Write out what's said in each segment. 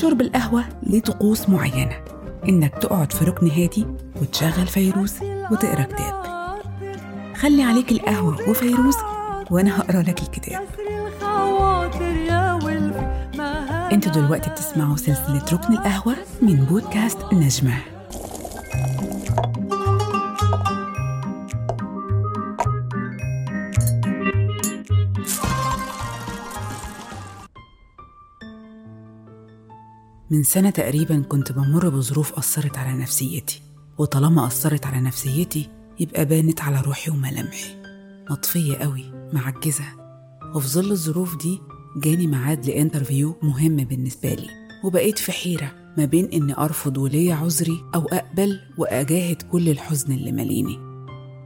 شرب القهوة ليه طقوس معينة. إنك تقعد في ركن هادي وتشغل فيروز وتقرأ كتاب. خلي عليك القهوة وفيروز وأنا هقرأ لك الكتاب. أنتوا دلوقتي بتسمعوا سلسلة ركن القهوة من بودكاست نجمة. من سنة تقريبا كنت بمر بظروف أثرت على نفسيتي وطالما أثرت على نفسيتي يبقى بانت على روحي وملامحي. مطفية قوي معجزة. وفي ظل الظروف دي جاني ميعاد لانترفيو مهم بالنسبة لي وبقيت في حيرة ما بين إني أرفض وليا عذري أو أقبل وأجاهد كل الحزن اللي ماليني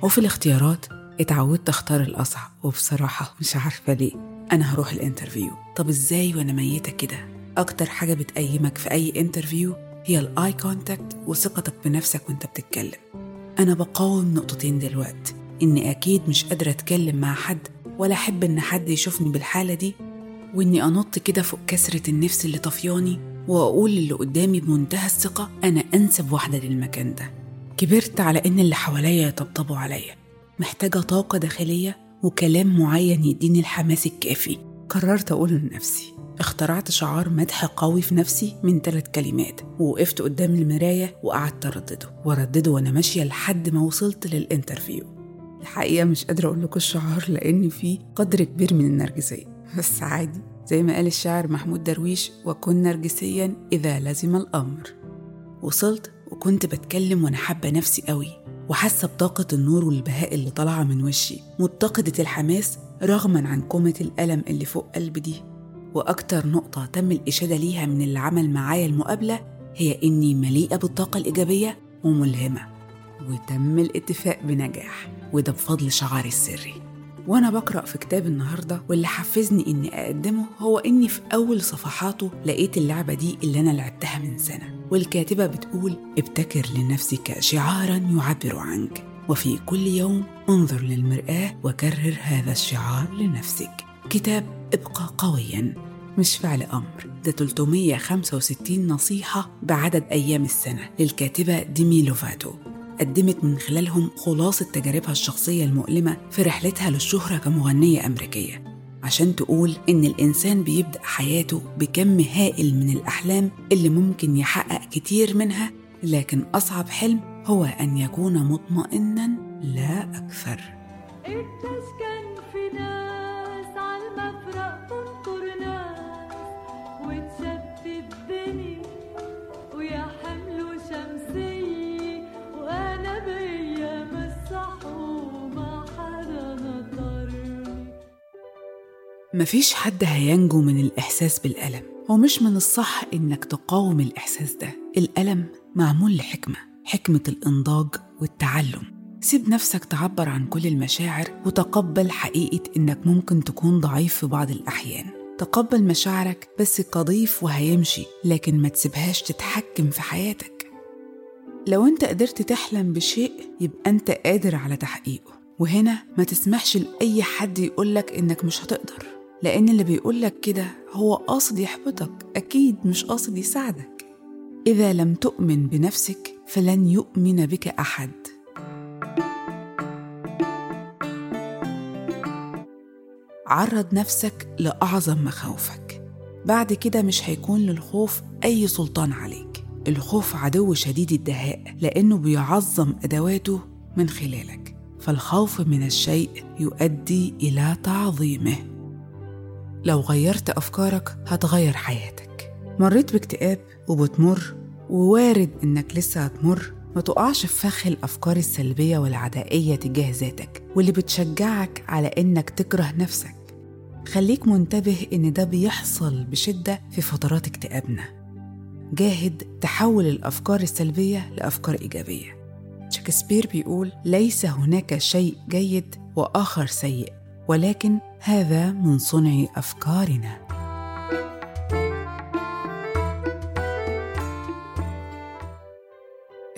وفي الاختيارات اتعودت أختار الأصعب وبصراحة مش عارفة ليه أنا هروح ال interview. طب إزاي وأنا ميتة كده؟ أكتر حاجة بتقيمك في أي interview هي ال eye contact وثقتك بنفسك وأنت بتتكلم. أنا بقاوم نقطتين دلوقتي إني أكيد مش قادرة أتكلم مع حد ولا أحب إن حد يشوفني بالحالة دي وإني أنط كده فوق كسرة النفس اللي طفياني وأقول للي قدامي بمنتهى الثقة أنا أنسب واحدة للمكان ده. كبرت على إن اللي حواليا يطبطبوا عليا. محتاجة طاقة داخلية وكلام معين يديني الحماس الكافي. قررت أقوله لنفسي. اخترعت شعار مدح قوي في نفسي من ثلاث كلمات ووقفت قدام المراية وقعدت أردده وأردده وأنا ماشية لحد ما وصلت للإنترفيو. الحقيقة مش قادرة أقول لكم الشعار لأن فيه قدر كبير من النرجسية. بس عادي زي ما قال الشاعر محمود درويش وكن نرجسيا إذا لزم الأمر وصلت وكنت بتكلم وأنا حابة نفسي قوي وحاسة بطاقة النور والبهاء اللي طالعة من وشي متقدة الحماس رغما عن كومة الألم اللي فوق قلبي دي. وأكتر نقطة تم الإشادة ليها من اللي عمل معايا المقابلة هي إني مليئة بالطاقة الإيجابية وملهمة وتم الاتفاق بنجاح وده بفضل شعاري السري. وأنا بقرأ في كتاب النهاردة واللي حفزني إني أقدمه هو إني في أول صفحاته لقيت اللعبة دي اللي أنا لعبتها من سنة والكاتبة بتقول ابتكر لنفسك شعارا يعبر عنك وفي كل يوم انظر للمرآة وكرر هذا الشعار لنفسك. كتاب إبقى قويا. مش فعل أمر. ده 365 نصيحة بعدد أيام السنة للكاتبة ديمي لوفاتو. قدمت من خلالهم خلاصة تجاربها الشخصية المؤلمة في رحلتها للشهرة كمغنية أمريكية. عشان تقول إن الإنسان بيبدأ حياته بكم هائل من الأحلام اللي ممكن يحقق كتير منها لكن أصعب حلم هو أن يكون مطمئنا لا أكثر. مفيش حد هينجو من الإحساس بالألم ومش من الصح إنك تقاوم الإحساس ده. الألم معمول لحكمة حكمة الإنضاج والتعلم. سيب نفسك تعبر عن كل المشاعر وتقبل حقيقة إنك ممكن تكون ضعيف في بعض الأحيان. تقبل مشاعرك بس كضيف وهيمشي لكن ما تسيبهاش تتحكم في حياتك. لو أنت قدرت تحلم بشيء يبقى أنت قادر على تحقيقه. وهنا ما تسمحش لأي حد يقولك إنك مش هتقدر. لأن اللي بيقولك كده هو قاصد يحبطك أكيد مش قاصد يساعدك. إذا لم تؤمن بنفسك فلن يؤمن بك أحد. عرض نفسك لأعظم مخاوفك. بعد كده مش هيكون للخوف أي سلطان عليك. الخوف عدو شديد الدهاء لأنه بيعظم أدواته من خلالك. فالخوف من الشيء يؤدي إلى تعظيمه. لو غيرت أفكارك هتغير حياتك. مريت باكتئاب وبتمر ووارد إنك لسه هتمر. ما تقعش في فخ الأفكار السلبية والعدائية تجاه ذاتك واللي بتشجعك على إنك تكره نفسك. خليك منتبه إن ده بيحصل بشدة في فترات اكتئابنا. جاهد تحول الأفكار السلبية لأفكار إيجابية. شكسبير بيقول ليس هناك شيء جيد وآخر سيء. ولكن هذا من صنع أفكارنا.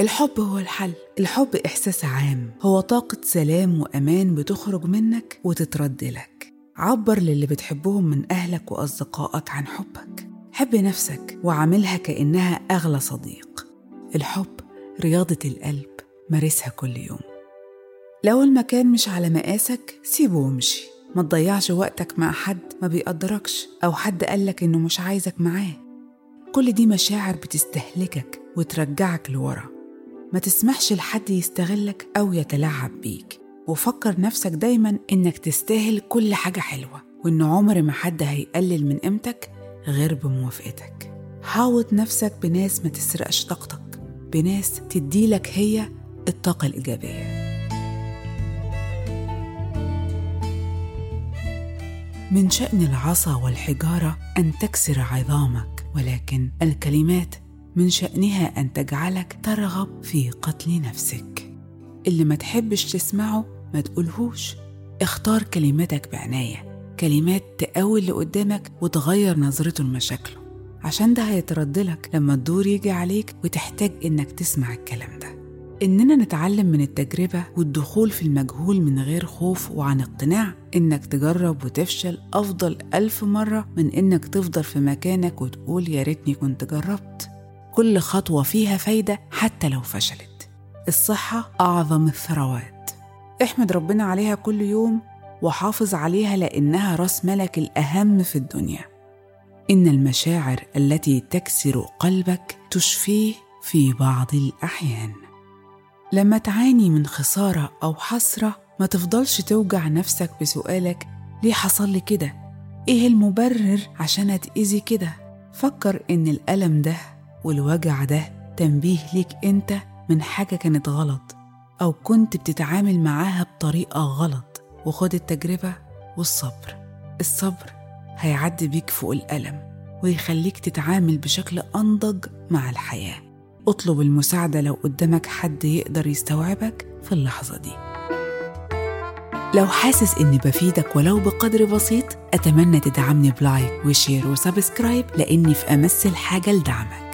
الحب هو الحل. الحب إحساس عام. هو طاقة سلام وأمان بتخرج منك وتترد لك. عبر للي بتحبهم من أهلك وأصدقائك عن حبك. حب نفسك وعاملها كأنها أغلى صديق. الحب رياضة القلب مارسها كل يوم. لو المكان مش على مقاسك سيبه وامشي. ما تضيعش وقتك مع حد ما بيقدركش أو حد قالك إنه مش عايزك معاه. كل دي مشاعر بتستهلكك وترجعك لورا. ما تسمحش لحد يستغلك أو يتلاعب بيك. وفكر نفسك دايما إنك تستاهل كل حاجة حلوة وإن عمر ما حد هيقلل من قيمتك غير بموافقتك. حاوط نفسك بناس ما تسرقش طاقتك بناس تديلك هي الطاقة الإيجابية. من شأن العصا والحجارة أن تكسر عظامك ولكن الكلمات من شأنها أن تجعلك ترغب في قتل نفسك. اللي ما تحبش تسمعه ما تقولهوش. اختار كلماتك بعناية كلمات تقوي اللي قدامك وتغير نظرته لمشاكله عشان ده هيتردلك لما الدور يجي عليك وتحتاج إنك تسمع الكلام ده. إننا نتعلم من التجربة والدخول في المجهول من غير خوف وعن اقتناع إنك تجرب وتفشل أفضل ألف مرة من إنك تفضل في مكانك وتقول يا ريتني كنت جربت. كل خطوة فيها فايدة حتى لو فشلت. الصحة أعظم الثروات. احمد ربنا عليها كل يوم وحافظ عليها لأنها رأس ملك الأهم في الدنيا. إن المشاعر التي تكسر قلبك تشفيه في بعض الأحيان. لما تعاني من خسارة أو حسرة ما تفضلش توجع نفسك بسؤالك ليه حصل لي كده؟ إيه المبرر عشان أتأذي كده؟ فكر إن الألم ده والوجع ده تنبيه ليك أنت من حاجة كانت غلط أو كنت بتتعامل معاها بطريقة غلط وخد التجربة والصبر الصبر هيعدي بيك فوق الألم ويخليك تتعامل بشكل أنضج مع الحياة اطلب المساعدة لو قدامك حد يقدر يستوعبك في اللحظة دي. لو حاسس إني بفيدك ولو بقدر بسيط أتمنى تدعمني ب like و share و subscribe لأني في أمس الحاجة لدعمك.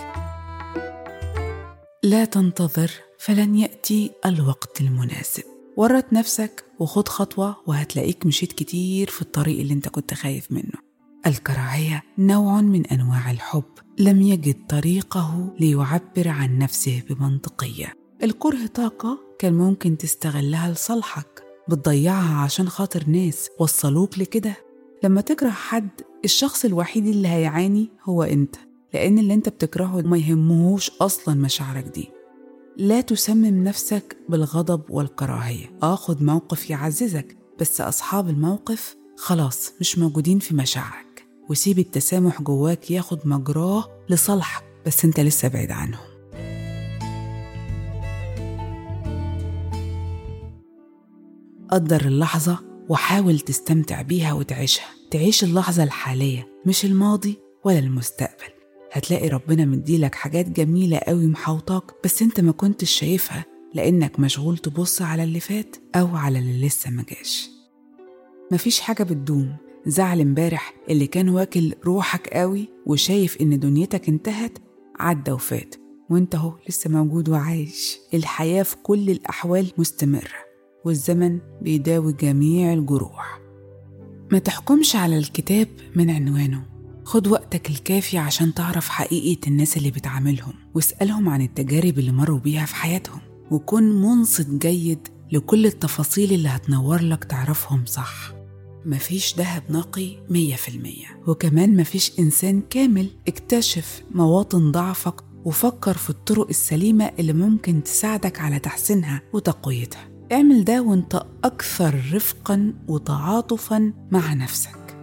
لا تنتظر فلن يأتي الوقت المناسب. ورط نفسك وخد خطوة وهتلاقيك مشيت كتير في الطريق اللي انت كنت خايف منه. الكراهية نوع من أنواع الحب لم يجد طريقه ليعبر عن نفسه بمنطقية. الكره طاقة كان ممكن تستغلها لصالحك. بتضيعها عشان خاطر ناس وصلوك لكده. لما تكره حد الشخص الوحيد اللي هيعاني هو أنت لأن اللي أنت بتكرهه ما يهمهوش أصلا مشاعرك دي. لا تسمم نفسك بالغضب والكراهية. آخذ موقف يعززك بس أصحاب الموقف خلاص مش موجودين في مشاعرك. وسيب التسامح جواك ياخد مجراه لصالحك بس انت لسه بعيد عنهم. قدر اللحظة وحاول تستمتع بيها وتعيشها. تعيش اللحظة الحالية مش الماضي ولا المستقبل. هتلاقي ربنا مديلك حاجات جميلة قوي محوطاك بس انت ما كنتش شايفها لأنك مشغول تبص على اللي فات أو على اللي لسه ما جاش. مفيش حاجة بتدوم. زعل امبارح اللي كان واكل روحك قوي وشايف إن دنيتك انتهت عدى وفات. وأنت أهو لسه موجود وعايش. الحياة في كل الأحوال مستمرة والزمن بيداوي جميع الجروح. ما تحكمش على الكتاب من عنوانه. خد وقتك الكافي عشان تعرف حقيقة الناس اللي بتعاملهم واسألهم عن التجارب اللي مروا بيها في حياتهم. وكن منصت جيد لكل التفاصيل اللي هتنور لك تعرفهم صح. مفيش دهب نقي مية في المية. وكمان مفيش إنسان كامل اكتشف مواطن ضعفك وفكر في الطرق السليمة اللي ممكن تساعدك على تحسينها وتقويتها. اعمل ده وانت أكثر رفقا وتعاطفا مع نفسك.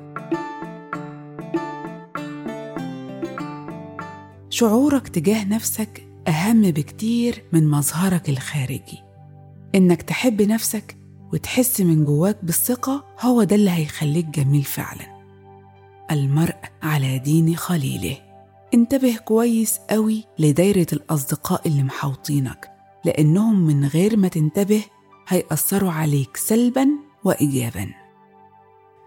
شعورك تجاه نفسك أهم بكتير من مظهرك الخارجي. إنك تحب نفسك وتحس من جواك بالثقة هو ده اللي هيخليك جميل فعلا. المرء على دين خليله. انتبه كويس قوي لدايرة الأصدقاء اللي محوطينك لأنهم من غير ما تنتبه هيأثروا عليك سلبا وإيجابا.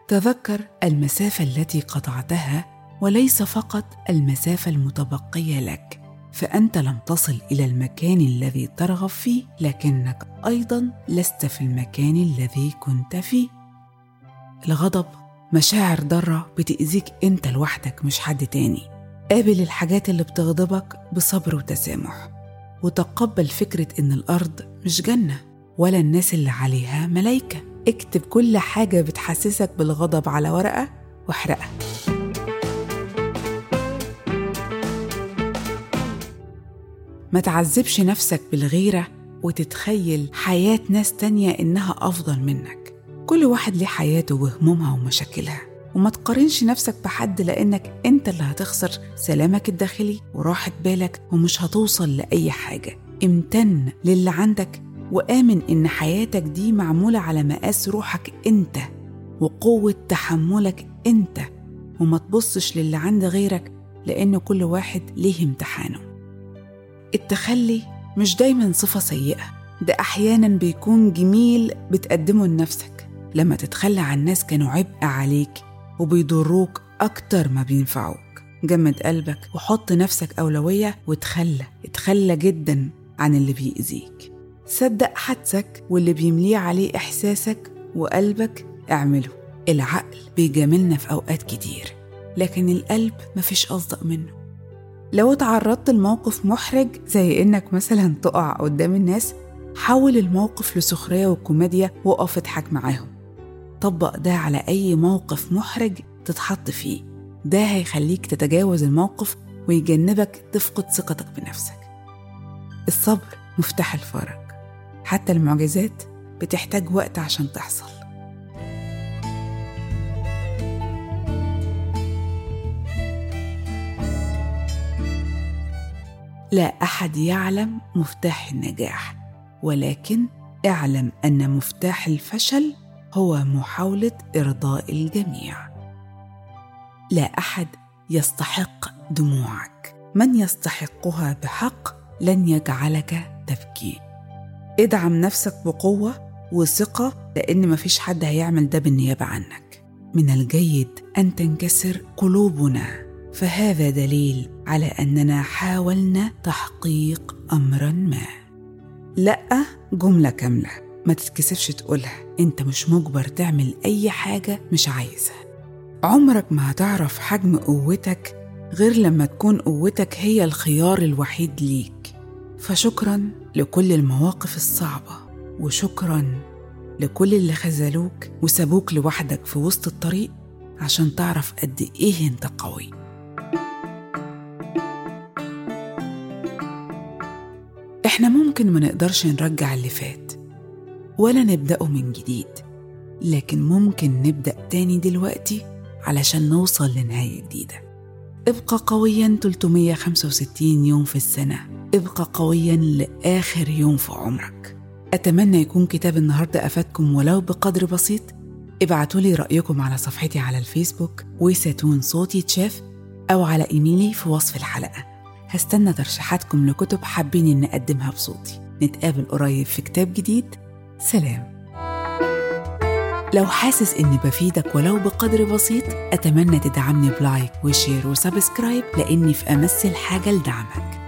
تذكر المسافة التي قطعتها وليس فقط المسافة المتبقية لك. فأنت لم تصل إلى المكان الذي ترغب فيه لكنك أيضا لست في المكان الذي كنت فيه. الغضب مشاعر ضارة بتأذيك أنت لوحدك مش حد تاني. قابل الحاجات اللي بتغضبك بصبر وتسامح. وتقبل فكرة إن الأرض مش جنة ولا الناس اللي عليها ملايكة. اكتب كل حاجة بتحسسك بالغضب على ورقة واحرقها ما تعذبش نفسك بالغيرة وتتخيل حياة ناس تانية إنها أفضل منك. كل واحد ليه حياته وهمومها ومشاكلها. وما تقارنش نفسك بحد لأنك أنت اللي هتخسر سلامك الداخلي وراحة بالك ومش هتوصل لأي حاجة. امتن للي عندك وآمن إن حياتك دي معمولة على مقاس روحك أنت وقوة تحملك أنت. وما تبصش للي عند غيرك لأن كل واحد ليه امتحانه. التخلي مش دايما صفة سيئة. ده أحيانا بيكون جميل بتقدمه لنفسك. لما تتخلى عن ناس كانوا عبء عليك وبيضروك أكتر ما بينفعوك. جمد قلبك وحط نفسك أولوية وتخلى. اتخلى جدا عن اللي بيأذيك. صدق حدسك واللي بيمليه عليه إحساسك وقلبك اعمله. العقل بيجاملنا في أوقات كتير لكن القلب مفيش أصدق منه. لو اتعرضت لموقف محرج زي إنك مثلا تقع قدام الناس حول الموقف لسخرية وكوميديا وقف اضحك معاهم. طبق ده على أي موقف محرج تتحط فيه. ده هيخليك تتجاوز الموقف ويجنبك تفقد ثقتك بنفسك. الصبر مفتاح الفرج حتى المعجزات بتحتاج وقت عشان تحصل. لا أحد يعلم مفتاح النجاح ولكن اعلم أن مفتاح الفشل هو محاولة إرضاء الجميع. لا أحد يستحق دموعك. من يستحقها بحق لن يجعلك تبكي. ادعم نفسك بقوة وثقة لأن مفيش حد هيعمل ده بالنيابة عنك. من الجيد أن تنكسر قلوبنا. فهذا دليل على أننا حاولنا تحقيق امرا ما. لا جملة كاملة. ما تتكسفش تقولها. أنت مش مجبر تعمل أي حاجة مش عايزها. عمرك ما هتعرف حجم قوتك غير لما تكون قوتك هي الخيار الوحيد ليك. فشكرا لكل المواقف الصعبة وشكرا لكل اللي خذلوك وسابوك لوحدك في وسط الطريق عشان تعرف قد إيه أنت قوي. إحنا ممكن ما نقدرش نرجع اللي فات ولا نبدأه من جديد لكن ممكن نبدأ تاني دلوقتي علشان نوصل لنهاية جديدة. ابقى قويا 365 يوم في السنة. ابقى قويا لآخر يوم في عمرك. أتمنى يكون كتاب النهاردة أفادكم ولو بقدر بسيط. ابعتوا لي رأيكم على صفحتي على الفيسبوك ويساتون صوتي تشاف أو على إيميلي في وصف الحلقة. هستنى ترشيحاتكم لكتب حابين إن أقدمها بصوتي. نتقابل قريب في كتاب جديد. سلام. لو حاسس إني بفيدك ولو بقدر بسيط أتمنى تدعمني ب like و share و subscribe لأني في أمس الحاجة لدعمك.